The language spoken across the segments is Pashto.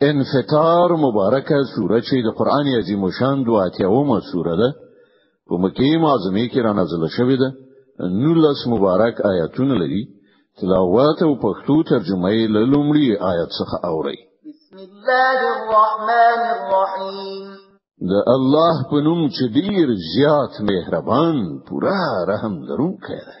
انفطار مبارکه سوره چې د قران عظیم شان دوه اتیاومه سوره ده په مکه معظمه کې را نازله شوې ده نولس مبارک آیاتونه لري تلاوت او پښتو ترجمه یې له لومړي آیت څخه اوري بسم الله الرحمن الرحیم د الله په نوم چې ډیر زیات مهربان پورا رحم لرونکی دی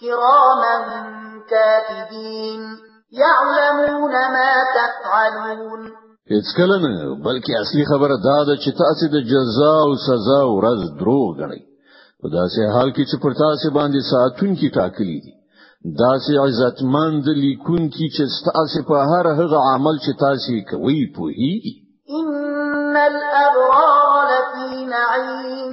كراما كاتبين يعلمون ما تفعلون هیڅ کله نه بلکې اصلي خبره دا ده چې تاسو د جزا او سزا ورځ درو غنئ په داسې حال کې چې پر تاسو باندې ساعتون کې ټاکلي دي داسې عزتمند لیکون کې چې تاسو په هر هغه عمل چې تاسو کوي پوهیږي ان الابرار لفی نعیم